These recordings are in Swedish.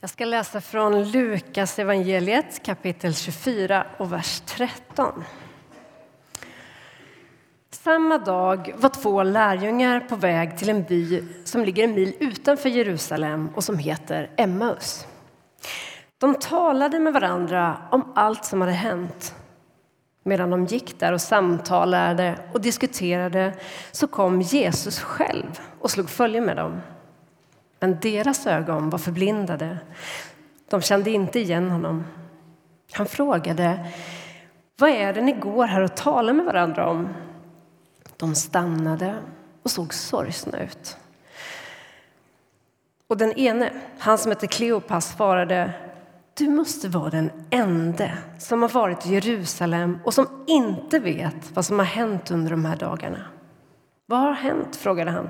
Jag ska läsa från Lukas evangeliet kapitel 24 och vers 13. Samma dag var två lärjungar på väg till en by som ligger en mil utanför Jerusalem och som heter Emmaus. De talade med varandra om allt som hade hänt. Medan de gick där och samtalade och diskuterade så kom Jesus själv och slog följe med dem. Men deras ögon var förblindade. De kände inte igen honom. Han frågade vad är det ni går här och talar med varandra om. De stannade och såg sorgsna ut. Och den ene, han som hette Kleopas, svarade du måste vara den ende som har varit i Jerusalem och som inte vet vad som har hänt under de här dagarna. Vad har hänt? frågade han.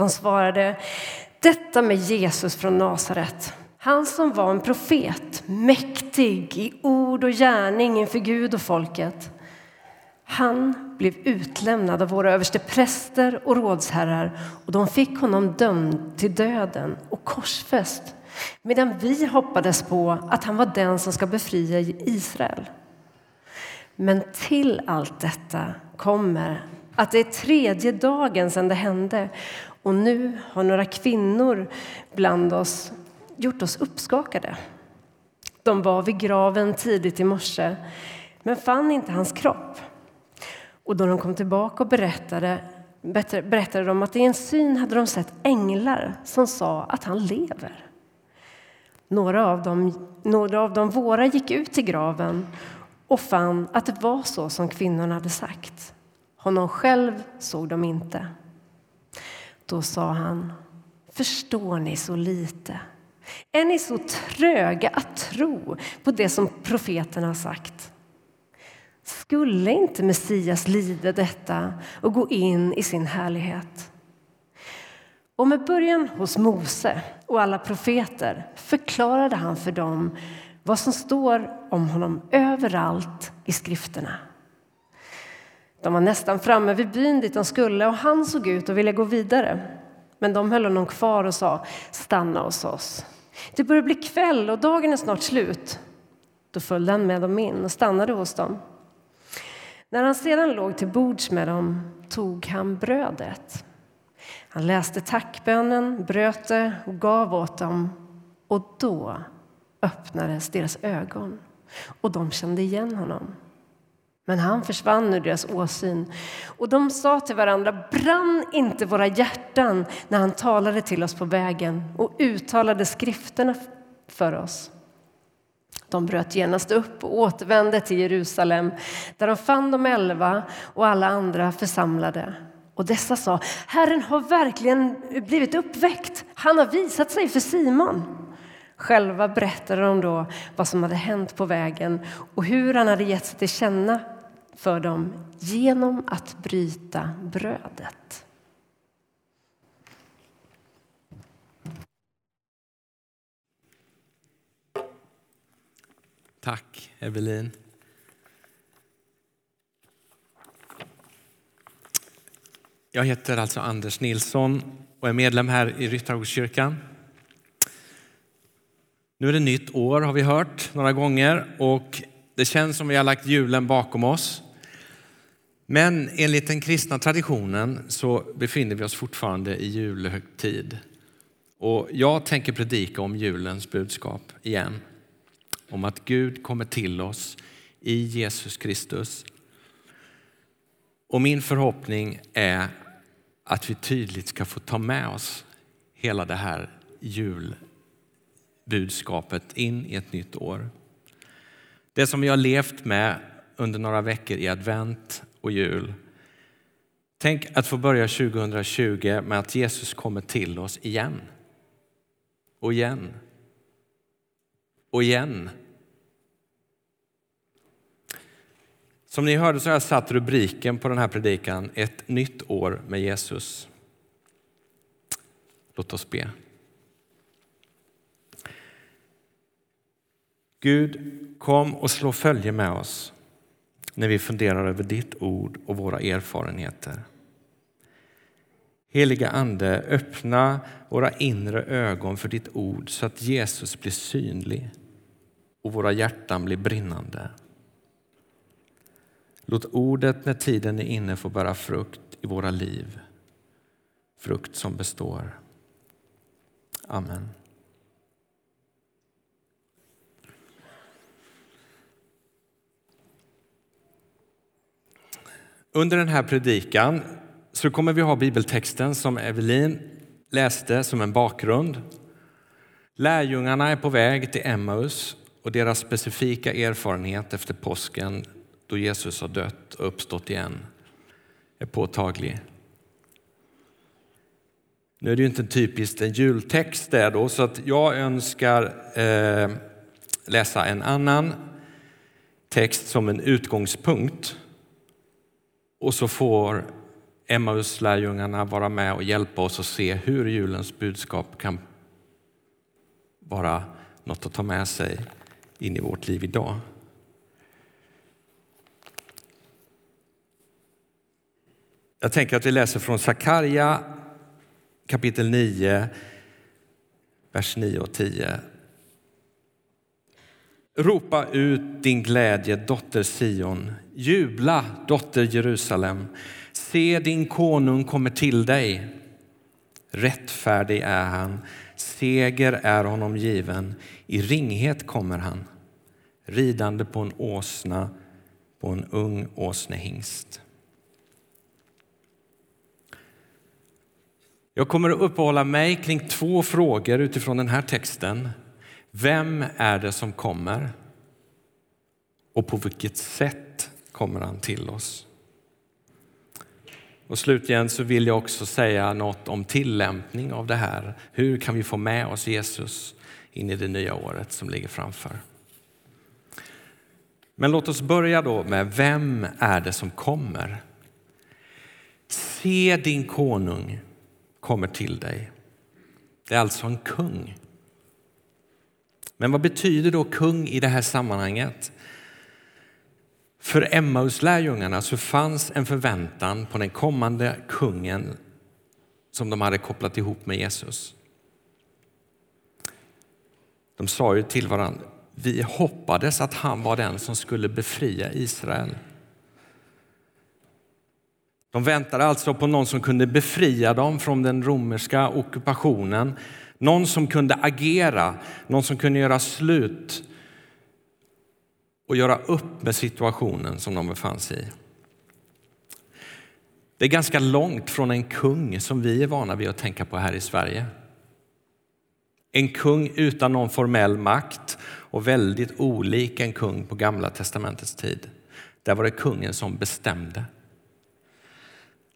De svarade detta med Jesus från Nasaret. Han som var en profet, mäktig i ord och gärning inför Gud och folket. Han blev utlämnad av våra överstepräster och rådsherrar och de fick honom dömd till döden och korsfäst medan vi hoppades på att han var den som ska befria Israel. Men till allt detta kommer att det är tredje dagen sedan det hände och nu har några kvinnor bland oss gjort oss uppskakade. De var vid graven tidigt i morse men fann inte hans kropp. Och då de kom tillbaka och berättade, berättade de att i en syn hade de sett änglar som sa att han lever. Några av dem, några av dem våra gick ut till graven och fann att det var så som kvinnorna hade sagt. Honom själv såg de inte. Då sa han, förstår ni så lite? Är ni så tröga att tro på det som profeterna har sagt? Skulle inte Messias lida detta och gå in i sin härlighet? Och med början hos Mose och alla profeter förklarade han för dem vad som står om honom överallt i skrifterna. De var nästan framme vid byn dit de skulle och han såg ut och ville gå vidare. Men de höll honom kvar och sa stanna hos oss. Det börjar bli kväll och dagen är snart slut. Då följde han med dem in och stannade hos dem. När han sedan låg till bords med dem tog han brödet. Han läste tackbönen, bröt det och gav åt dem. Och då öppnades deras ögon och de kände igen honom. Men han försvann ur deras åsyn och de sa till varandra brann inte våra hjärtan när han talade till oss på vägen och uttalade skrifterna för oss. De bröt genast upp och återvände till Jerusalem där de fann de elva och alla andra församlade. Och dessa sa, Herren har verkligen blivit uppväckt. Han har visat sig för Simon. Själva berättade de då vad som hade hänt på vägen och hur han hade gett sig till känna för dem genom att bryta brödet. Tack, Evelin. Jag heter alltså Anders Nilsson och är medlem här i Ryttargårdskyrkan. Nu är det nytt år har vi hört några gånger och det känns som vi har lagt julen bakom oss. Men enligt den kristna traditionen så befinner vi oss fortfarande i julhögtid. Och jag tänker predika om julens budskap igen. Om att Gud kommer till oss i Jesus Kristus. Och min förhoppning är att vi tydligt ska få ta med oss hela det här julbudskapet in i ett nytt år. Det som vi har levt med under några veckor i advent och jul. Tänk att få börja 2020 med att Jesus kommer till oss igen. Och igen. Och igen. Som ni hörde så har jag satt rubriken på den här predikan Ett nytt år med Jesus. Låt oss be. Gud, kom och slå följe med oss när vi funderar över ditt ord och våra erfarenheter. Heliga Ande, öppna våra inre ögon för ditt ord så att Jesus blir synlig och våra hjärtan blir brinnande. Låt ordet när tiden är inne få bära frukt i våra liv. Frukt som består. Amen. Under den här predikan så kommer vi ha bibeltexten som Evelin läste som en bakgrund. Lärjungarna är på väg till Emmaus och deras specifika erfarenhet efter påsken då Jesus har dött och uppstått igen är påtaglig. Nu är det ju inte typiskt en jultext där då, så att jag önskar eh, läsa en annan text som en utgångspunkt. Och så får Emmaus-lärjungarna vara med och hjälpa oss att se hur julens budskap kan vara något att ta med sig in i vårt liv idag. Jag tänker att vi läser från Sakarja kapitel 9, vers 9 och 10. Ropa ut din glädje, dotter Sion. Jubla, dotter Jerusalem. Se, din konung kommer till dig. Rättfärdig är han, seger är honom given. I ringhet kommer han, ridande på en åsna, på en ung åsnehingst. Jag kommer att uppehålla mig kring två frågor utifrån den här texten. Vem är det som kommer? Och på vilket sätt kommer han till oss? Och slutligen så vill jag också säga något om tillämpning av det här. Hur kan vi få med oss Jesus in i det nya året som ligger framför? Men låt oss börja då med vem är det som kommer? Se din konung kommer till dig. Det är alltså en kung. Men vad betyder då kung i det här sammanhanget? För Emmaus-lärjungarna så fanns en förväntan på den kommande kungen som de hade kopplat ihop med Jesus. De sa ju till varandra, vi hoppades att han var den som skulle befria Israel. De väntade alltså på någon som kunde befria dem från den romerska ockupationen. Någon som kunde agera, någon som kunde göra slut och göra upp med situationen som de befann sig i. Det är ganska långt från en kung som vi är vana vid att tänka på här i Sverige. En kung utan någon formell makt och väldigt olik en kung på Gamla testamentets tid. Där var det kungen som bestämde.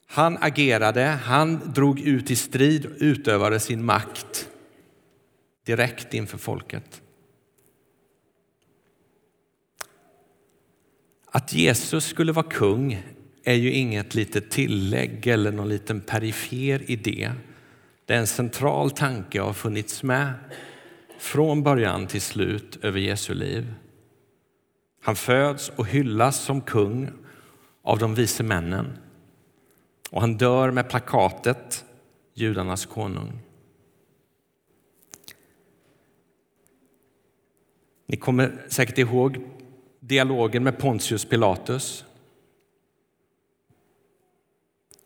Han agerade, han drog ut i strid och utövade sin makt direkt inför folket. Att Jesus skulle vara kung är ju inget litet tillägg eller någon liten perifer idé. Det är en central tanke och har funnits med från början till slut över Jesu liv. Han föds och hyllas som kung av de vise männen och han dör med plakatet Judarnas konung. Ni kommer säkert ihåg dialogen med Pontius Pilatus.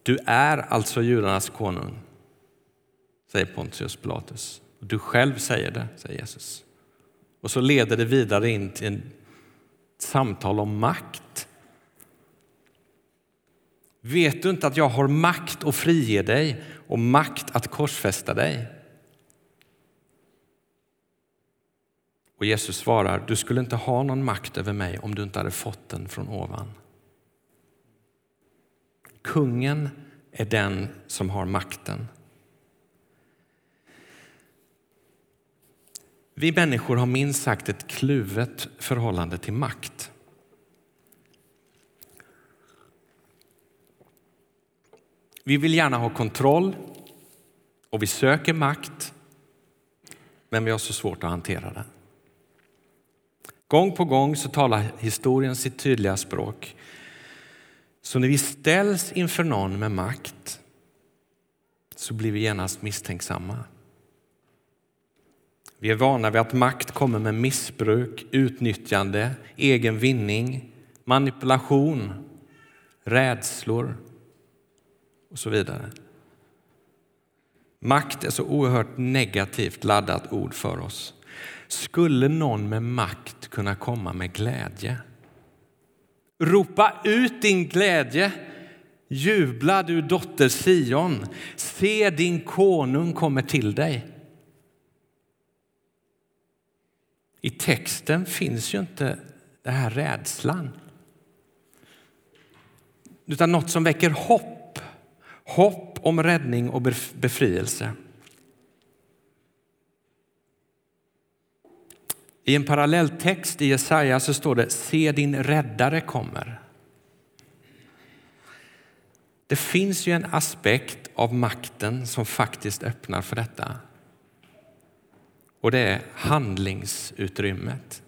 Du är alltså judarnas konung, säger Pontius Pilatus. Du själv säger det, säger Jesus. Och så leder det vidare in till ett samtal om makt. Vet du inte att jag har makt att frige dig och makt att korsfästa dig? Och Jesus svarar, du skulle inte ha någon makt över mig om du inte hade fått den från ovan. Kungen är den som har makten. Vi människor har minst sagt ett kluvet förhållande till makt. Vi vill gärna ha kontroll och vi söker makt, men vi har så svårt att hantera den. Gång på gång så talar historien sitt tydliga språk. Så när vi ställs inför någon med makt så blir vi genast misstänksamma. Vi är vana vid att makt kommer med missbruk, utnyttjande, egen vinning, manipulation, rädslor och så vidare. Makt är så oerhört negativt laddat ord för oss. Skulle någon med makt kunna komma med glädje? Ropa ut din glädje. Jubla du dotter Sion. Se din konung kommer till dig. I texten finns ju inte den här rädslan. Utan något som väcker hopp. Hopp om räddning och befrielse. I en parallelltext i Jesaja så står det se din räddare kommer. Det finns ju en aspekt av makten som faktiskt öppnar för detta. Och det är handlingsutrymmet.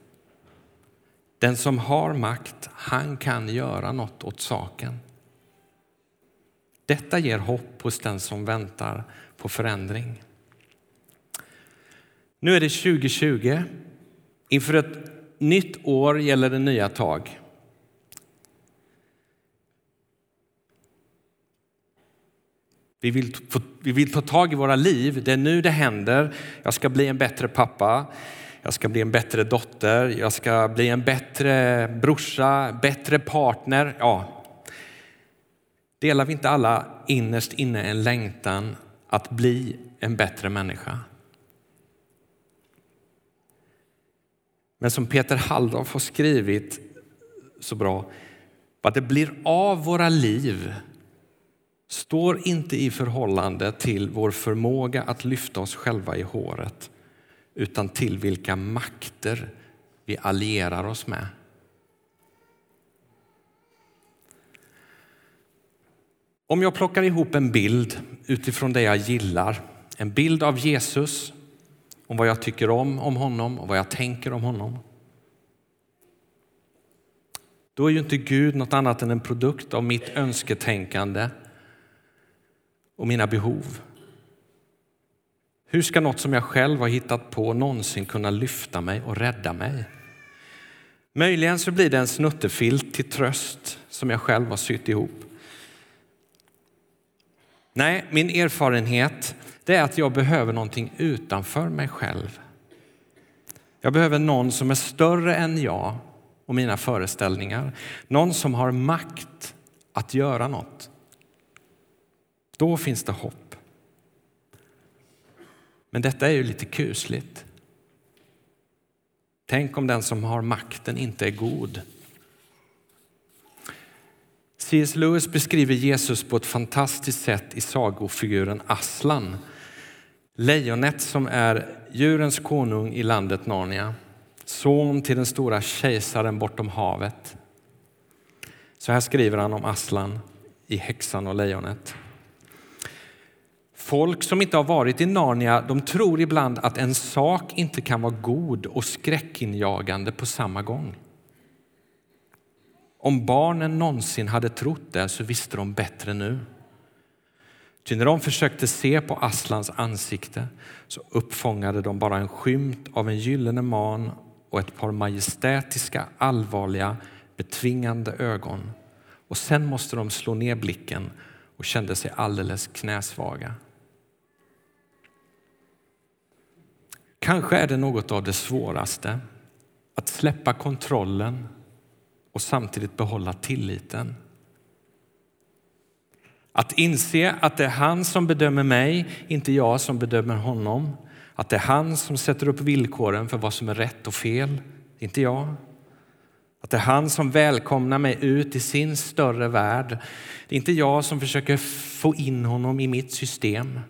Den som har makt, han kan göra något åt saken. Detta ger hopp hos den som väntar på förändring. Nu är det 2020 Inför ett nytt år gäller det nya tag. Vi vill, vi vill ta tag i våra liv. Det är nu det händer. Jag ska bli en bättre pappa. Jag ska bli en bättre dotter. Jag ska bli en bättre brorsa, bättre partner. Ja. Delar vi inte alla innerst inne en längtan att bli en bättre människa? Men som Peter Halldorf har skrivit så bra, vad det blir av våra liv står inte i förhållande till vår förmåga att lyfta oss själva i håret utan till vilka makter vi allierar oss med. Om jag plockar ihop en bild utifrån det jag gillar, en bild av Jesus om vad jag tycker om om honom och vad jag tänker om honom. Då är ju inte Gud något annat än en produkt av mitt önsketänkande och mina behov. Hur ska något som jag själv har hittat på någonsin kunna lyfta mig och rädda mig? Möjligen så blir det en snuttefilt till tröst som jag själv har sytt ihop. Nej, min erfarenhet det är att jag behöver någonting utanför mig själv. Jag behöver någon som är större än jag och mina föreställningar. Någon som har makt att göra något. Då finns det hopp. Men detta är ju lite kusligt. Tänk om den som har makten inte är god. C.S. Lewis beskriver Jesus på ett fantastiskt sätt i sagofiguren Aslan Lejonet som är djurens konung i landet Narnia. Son till den stora kejsaren bortom havet. Så här skriver han om Aslan i Häxan och lejonet. Folk som inte har varit i Narnia de tror ibland att en sak inte kan vara god och skräckinjagande på samma gång. Om barnen någonsin hade trott det så visste de bättre nu. Ty när de försökte se på Aslans ansikte så uppfångade de bara en skymt av en gyllene man och ett par majestätiska, allvarliga, betvingande ögon. Och sen måste de slå ner blicken och kände sig alldeles knäsvaga. Kanske är det något av det svåraste att släppa kontrollen och samtidigt behålla tilliten. Att inse att det är han som bedömer mig, inte jag som bedömer honom. Att det är han som sätter upp villkoren för vad som är rätt och fel, inte jag. Att det är han som välkomnar mig ut i sin större värld. Det är inte jag som försöker få in honom i mitt system.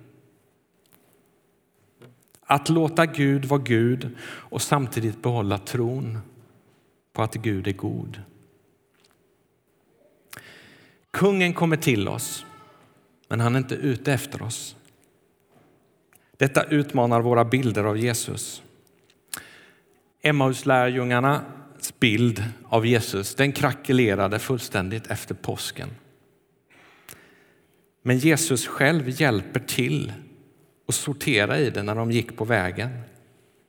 Att låta Gud vara Gud och samtidigt behålla tron på att Gud är god. Kungen kommer till oss men han är inte ute efter oss. Detta utmanar våra bilder av Jesus. Emmauslärjungarnas bild av Jesus den krackelerade fullständigt efter påsken. Men Jesus själv hjälper till och sortera i det när de gick på vägen.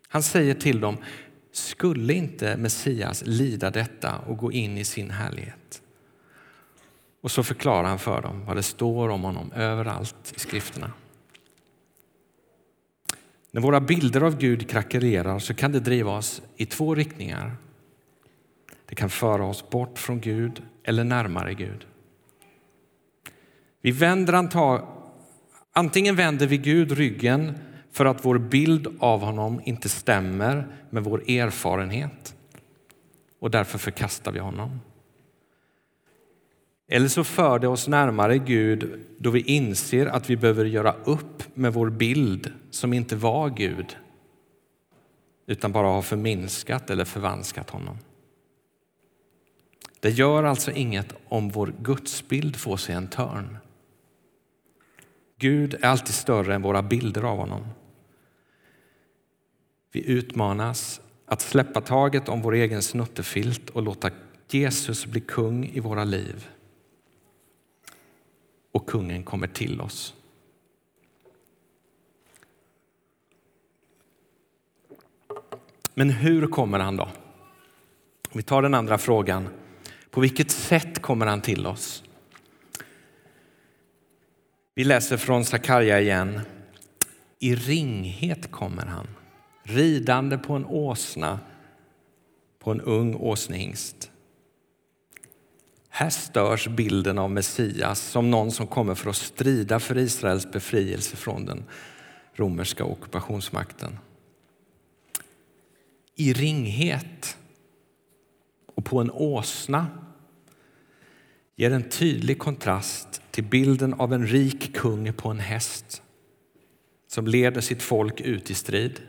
Han säger till dem, skulle inte Messias lida detta och gå in i sin härlighet? Och så förklarar han för dem vad det står om honom överallt i skrifterna. När våra bilder av Gud krackelerar så kan det driva oss i två riktningar. Det kan föra oss bort från Gud eller närmare Gud. Vi vänder antag, antingen vänder vi Gud ryggen för att vår bild av honom inte stämmer med vår erfarenhet och därför förkastar vi honom. Eller så för det oss närmare Gud då vi inser att vi behöver göra upp med vår bild som inte var Gud utan bara har förminskat eller förvanskat honom. Det gör alltså inget om vår gudsbild får sig en törn. Gud är alltid större än våra bilder av honom. Vi utmanas att släppa taget om vår egen snuttefilt och låta Jesus bli kung i våra liv. Och kungen kommer till oss. Men hur kommer han då? Vi tar den andra frågan. På vilket sätt kommer han till oss? Vi läser från Sakarja igen. I ringhet kommer han, ridande på en åsna, på en ung åsnehingst. Här störs bilden av Messias som någon som kommer för att strida för Israels befrielse från den romerska ockupationsmakten. I ringhet och på en åsna ger en tydlig kontrast till bilden av en rik kung på en häst som leder sitt folk ut i strid.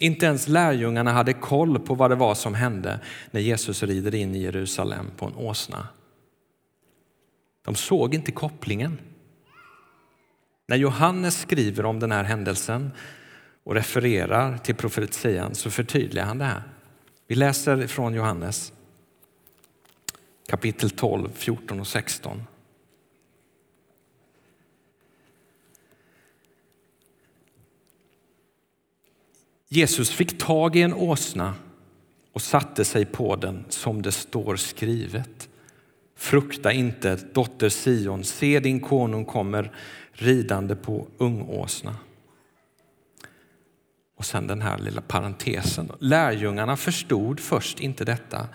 Inte ens lärjungarna hade koll på vad det var som hände när Jesus rider in i Jerusalem på en åsna. De såg inte kopplingen. När Johannes skriver om den här händelsen och refererar till profetian så förtydligar han det här. Vi läser från Johannes kapitel 12, 14 och 16. Jesus fick tag i en åsna och satte sig på den som det står skrivet. Frukta inte, dotter Sion, se din konung kommer ridande på ungåsna. Och sen den här lilla parentesen. Lärjungarna förstod först inte detta,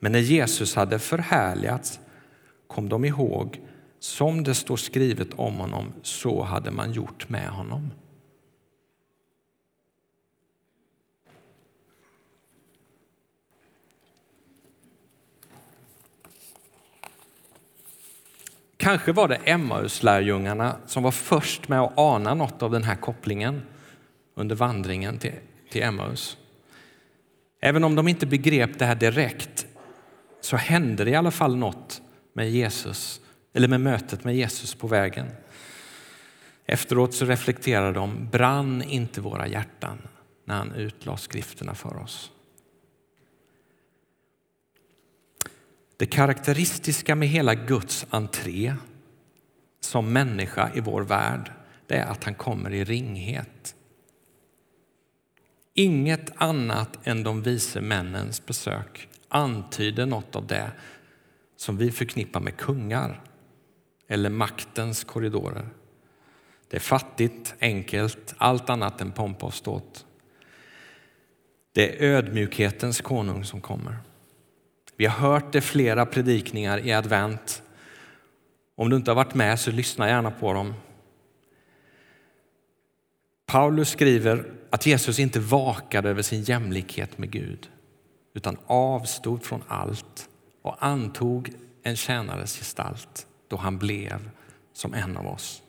men när Jesus hade förhärligats kom de ihåg som det står skrivet om honom, så hade man gjort med honom. Kanske var det Emmaus-lärjungarna som var först med att ana något av den här kopplingen under vandringen till, till Emmaus. Även om de inte begrep det här direkt så hände det i alla fall något med Jesus, eller med mötet med Jesus på vägen. Efteråt så reflekterar de, brann inte våra hjärtan när han utlade skrifterna för oss? Det karaktäristiska med hela Guds entré som människa i vår värld, det är att han kommer i ringhet. Inget annat än de vise männens besök antyder något av det som vi förknippar med kungar eller maktens korridorer. Det är fattigt, enkelt, allt annat än pompa och ståt. Det är ödmjukhetens konung som kommer. Vi har hört det flera predikningar i advent. Om du inte har varit med så lyssna gärna på dem. Paulus skriver att Jesus inte vakade över sin jämlikhet med Gud utan avstod från allt och antog en tjänares gestalt då han blev som en av oss.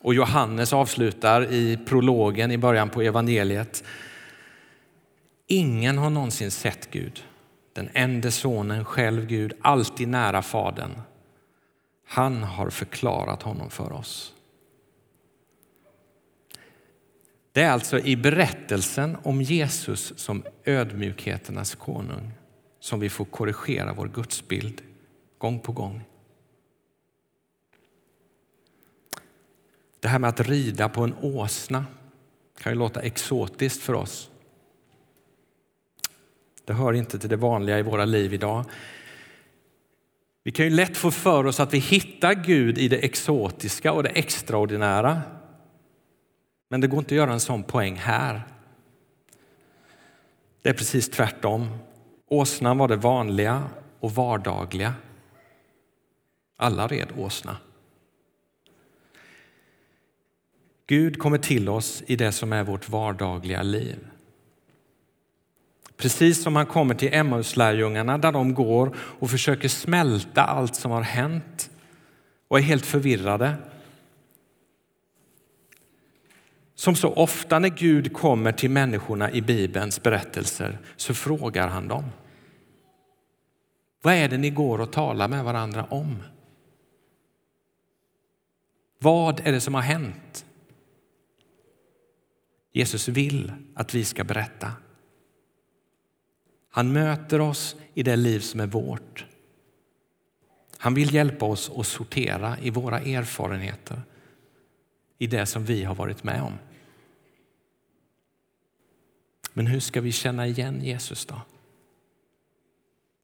Och Johannes avslutar i prologen i början på evangeliet. Ingen har någonsin sett Gud, den enda sonen, själv Gud, alltid nära Fadern. Han har förklarat honom för oss. Det är alltså i berättelsen om Jesus som ödmjukheternas konung som vi får korrigera vår gudsbild gång på gång. Det här med att rida på en åsna kan ju låta exotiskt för oss. Det hör inte till det vanliga i våra liv idag. Vi kan ju lätt få för oss att vi hittar Gud i det exotiska och det extraordinära. Men det går inte att göra en sån poäng här. Det är precis tvärtom. Åsnan var det vanliga och vardagliga. Alla red åsna. Gud kommer till oss i det som är vårt vardagliga liv. Precis som han kommer till Emmauslärjungarna där de går och försöker smälta allt som har hänt och är helt förvirrade. Som så ofta när Gud kommer till människorna i Bibelns berättelser så frågar han dem. Vad är det ni går och talar med varandra om? Vad är det som har hänt? Jesus vill att vi ska berätta. Han möter oss i det liv som är vårt. Han vill hjälpa oss att sortera i våra erfarenheter, i det som vi har varit med om. Men hur ska vi känna igen Jesus då?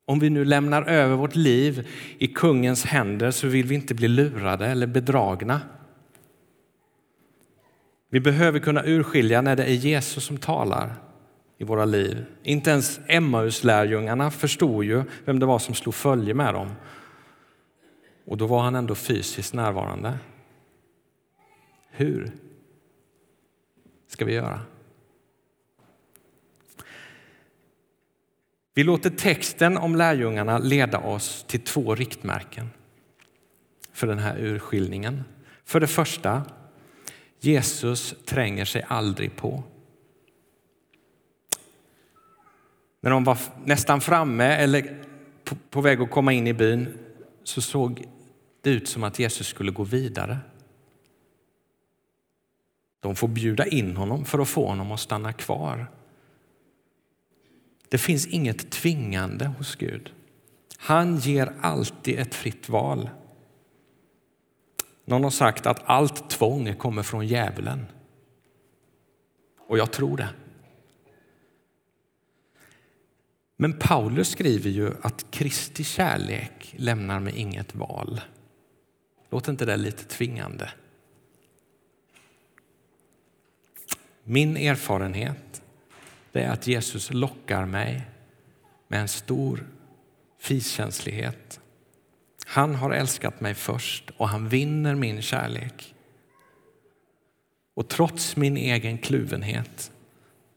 Om vi nu lämnar över vårt liv i kungens händer så vill vi inte bli lurade eller bedragna. Vi behöver kunna urskilja när det är Jesus som talar i våra liv. Inte ens Emmaus lärjungarna förstod ju vem det var som slog följe med dem. Och då var han ändå fysiskt närvarande. Hur ska vi göra? Vi låter texten om lärjungarna leda oss till två riktmärken för den här urskiljningen. För det första, Jesus tränger sig aldrig på. När de var nästan framme eller på väg att komma in i byn så såg det ut som att Jesus skulle gå vidare. De får bjuda in honom för att få honom att stanna kvar. Det finns inget tvingande hos Gud. Han ger alltid ett fritt val. Någon har sagt att allt tvång kommer från djävulen. Och jag tror det. Men Paulus skriver ju att Kristi kärlek lämnar mig inget val. Låter inte det lite tvingande? Min erfarenhet är att Jesus lockar mig med en stor fiskänslighet. Han har älskat mig först och han vinner min kärlek. Och trots min egen kluvenhet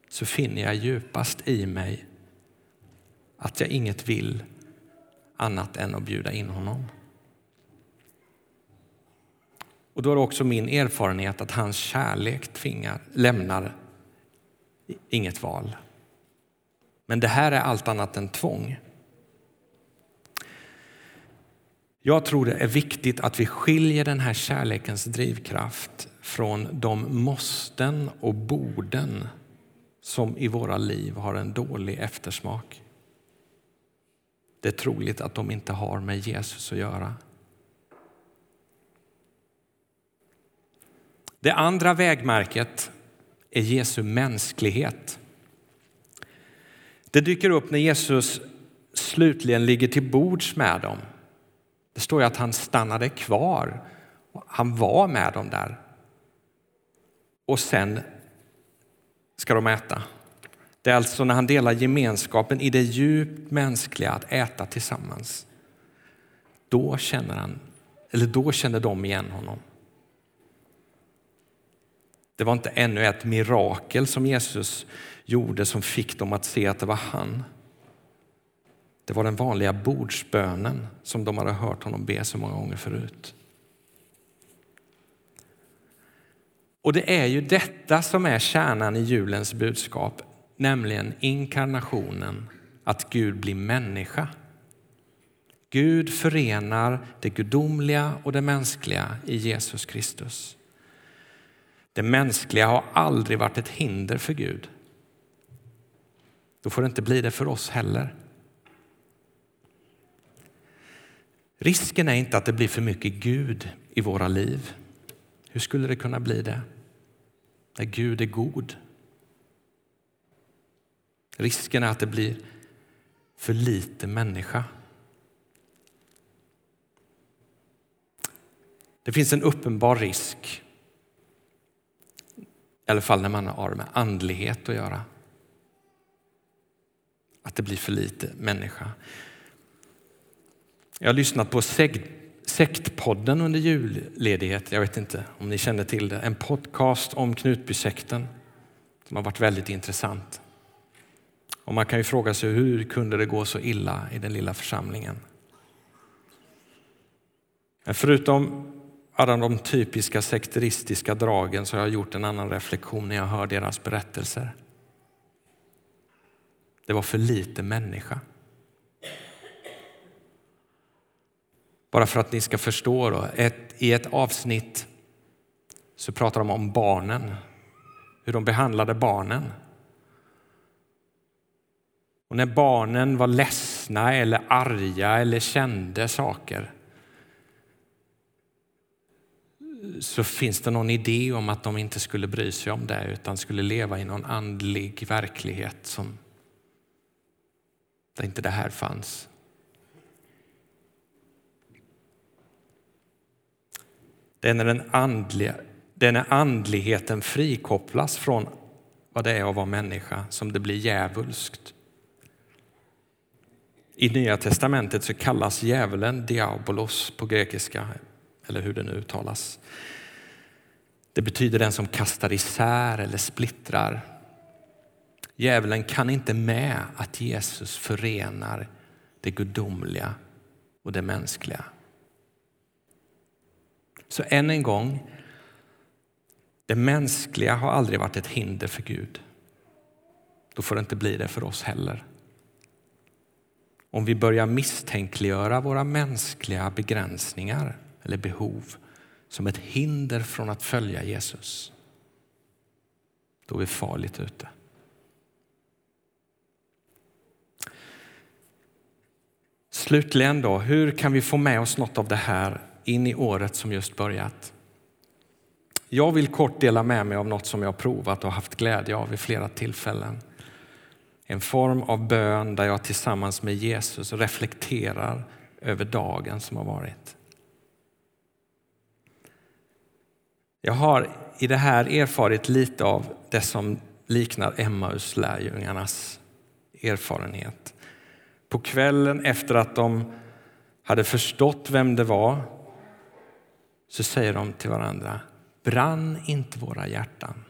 så finner jag djupast i mig att jag inget vill annat än att bjuda in honom. Och då är det också min erfarenhet att hans kärlek tvingar, lämnar inget val. Men det här är allt annat än tvång. Jag tror det är viktigt att vi skiljer den här kärlekens drivkraft från de måsten och borden som i våra liv har en dålig eftersmak. Det är troligt att de inte har med Jesus att göra. Det andra vägmärket är Jesu mänsklighet. Det dyker upp när Jesus slutligen ligger till bords med dem. Det står ju att han stannade kvar. Han var med dem där. Och sen ska de äta. Det är alltså när han delar gemenskapen i det djupt mänskliga att äta tillsammans. Då känner han, eller då känner de igen honom. Det var inte ännu ett mirakel som Jesus gjorde som fick dem att se att det var han. Det var den vanliga bordsbönen som de hade hört honom be så många gånger förut. Och det är ju detta som är kärnan i julens budskap, nämligen inkarnationen, att Gud blir människa. Gud förenar det gudomliga och det mänskliga i Jesus Kristus. Det mänskliga har aldrig varit ett hinder för Gud. Då får det inte bli det för oss heller. Risken är inte att det blir för mycket Gud i våra liv. Hur skulle det kunna bli det? När Gud är god. Risken är att det blir för lite människa. Det finns en uppenbar risk, i alla fall när man har med andlighet att göra, att det blir för lite människa. Jag har lyssnat på Sektpodden under julledighet. Jag vet inte om ni känner till det. En podcast om Knutbysekten som har varit väldigt intressant. Och man kan ju fråga sig hur kunde det gå så illa i den lilla församlingen? Men förutom alla de typiska sekteristiska dragen så har jag gjort en annan reflektion när jag hör deras berättelser. Det var för lite människa. Bara för att ni ska förstå. Då, ett, I ett avsnitt så pratar de om barnen, hur de behandlade barnen. Och när barnen var ledsna eller arga eller kände saker så finns det någon idé om att de inte skulle bry sig om det utan skulle leva i någon andlig verklighet som där inte det här fanns. Det är när, den andliga, det är när andligheten frikopplas från vad det är att vara människa som det blir djävulskt. I Nya testamentet så kallas djävulen diabolos på grekiska, eller hur det nu uttalas. Det betyder den som kastar isär eller splittrar. Djävulen kan inte med att Jesus förenar det gudomliga och det mänskliga. Så än en gång, det mänskliga har aldrig varit ett hinder för Gud. Då får det inte bli det för oss heller. Om vi börjar misstänkliggöra våra mänskliga begränsningar eller behov som ett hinder från att följa Jesus, då är vi farligt ute. Slutligen då, hur kan vi få med oss något av det här in i året som just börjat? Jag vill kort dela med mig av något som jag provat och haft glädje av vid flera tillfällen. En form av bön där jag tillsammans med Jesus reflekterar över dagen som har varit. Jag har i det här erfarit lite av det som liknar Emmaus lärjungarnas erfarenhet. På kvällen efter att de hade förstått vem det var så säger de till varandra, brann inte våra hjärtan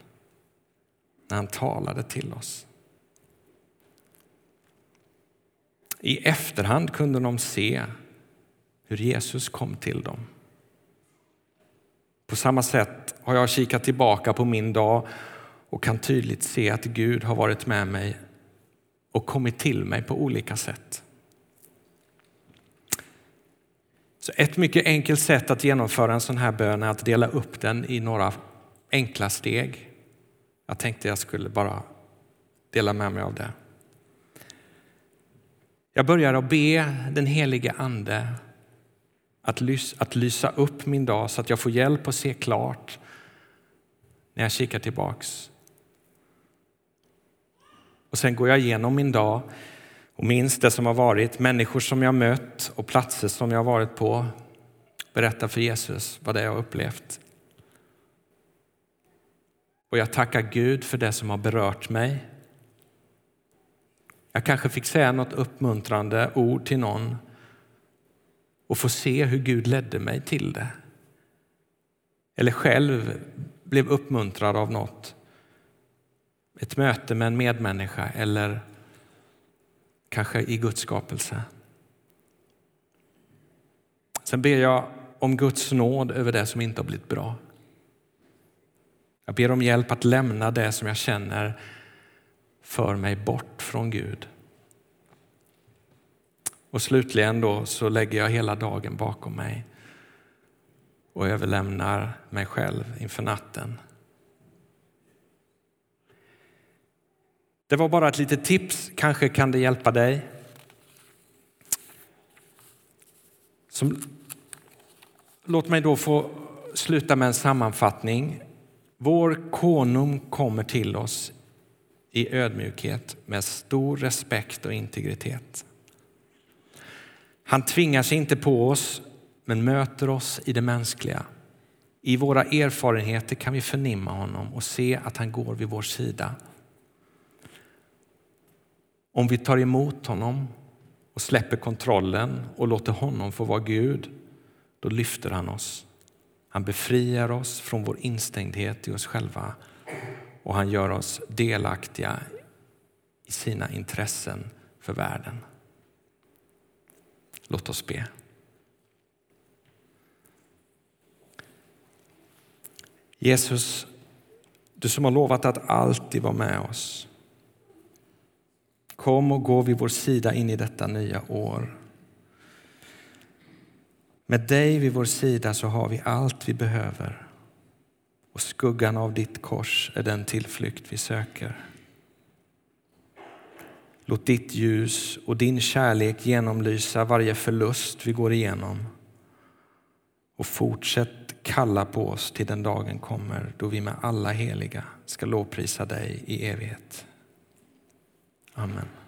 när han talade till oss? I efterhand kunde de se hur Jesus kom till dem. På samma sätt har jag kikat tillbaka på min dag och kan tydligt se att Gud har varit med mig och kommit till mig på olika sätt. Så ett mycket enkelt sätt att genomföra en sån här bön är att dela upp den i några enkla steg. Jag tänkte jag skulle bara dela med mig av det. Jag börjar att be den helige Ande att, lys att lysa upp min dag så att jag får hjälp att se klart när jag kikar tillbaks. Och sen går jag igenom min dag och minns det som har varit, människor som jag mött och platser som jag varit på. Berätta för Jesus vad det är jag upplevt. Och jag tackar Gud för det som har berört mig. Jag kanske fick säga något uppmuntrande ord till någon och få se hur Gud ledde mig till det. Eller själv blev uppmuntrad av något. Ett möte med en medmänniska eller kanske i Guds skapelse. Sen ber jag om Guds nåd över det som inte har blivit bra. Jag ber om hjälp att lämna det som jag känner för mig bort från Gud. Och slutligen då så lägger jag hela dagen bakom mig och överlämnar mig själv inför natten. Det var bara ett litet tips, kanske kan det hjälpa dig. Som, låt mig då få sluta med en sammanfattning. Vår konung kommer till oss i ödmjukhet med stor respekt och integritet. Han tvingar sig inte på oss, men möter oss i det mänskliga. I våra erfarenheter kan vi förnimma honom och se att han går vid vår sida. Om vi tar emot honom och släpper kontrollen och låter honom få vara Gud, då lyfter han oss. Han befriar oss från vår instängdhet i oss själva och han gör oss delaktiga i sina intressen för världen. Låt oss be. Jesus, du som har lovat att alltid vara med oss. Kom och gå vid vår sida in i detta nya år. Med dig vid vår sida så har vi allt vi behöver och skuggan av ditt kors är den tillflykt vi söker. Låt ditt ljus och din kärlek genomlysa varje förlust vi går igenom och fortsätt kalla på oss till den dagen kommer då vi med alla heliga ska lovprisa dig i evighet. Amen.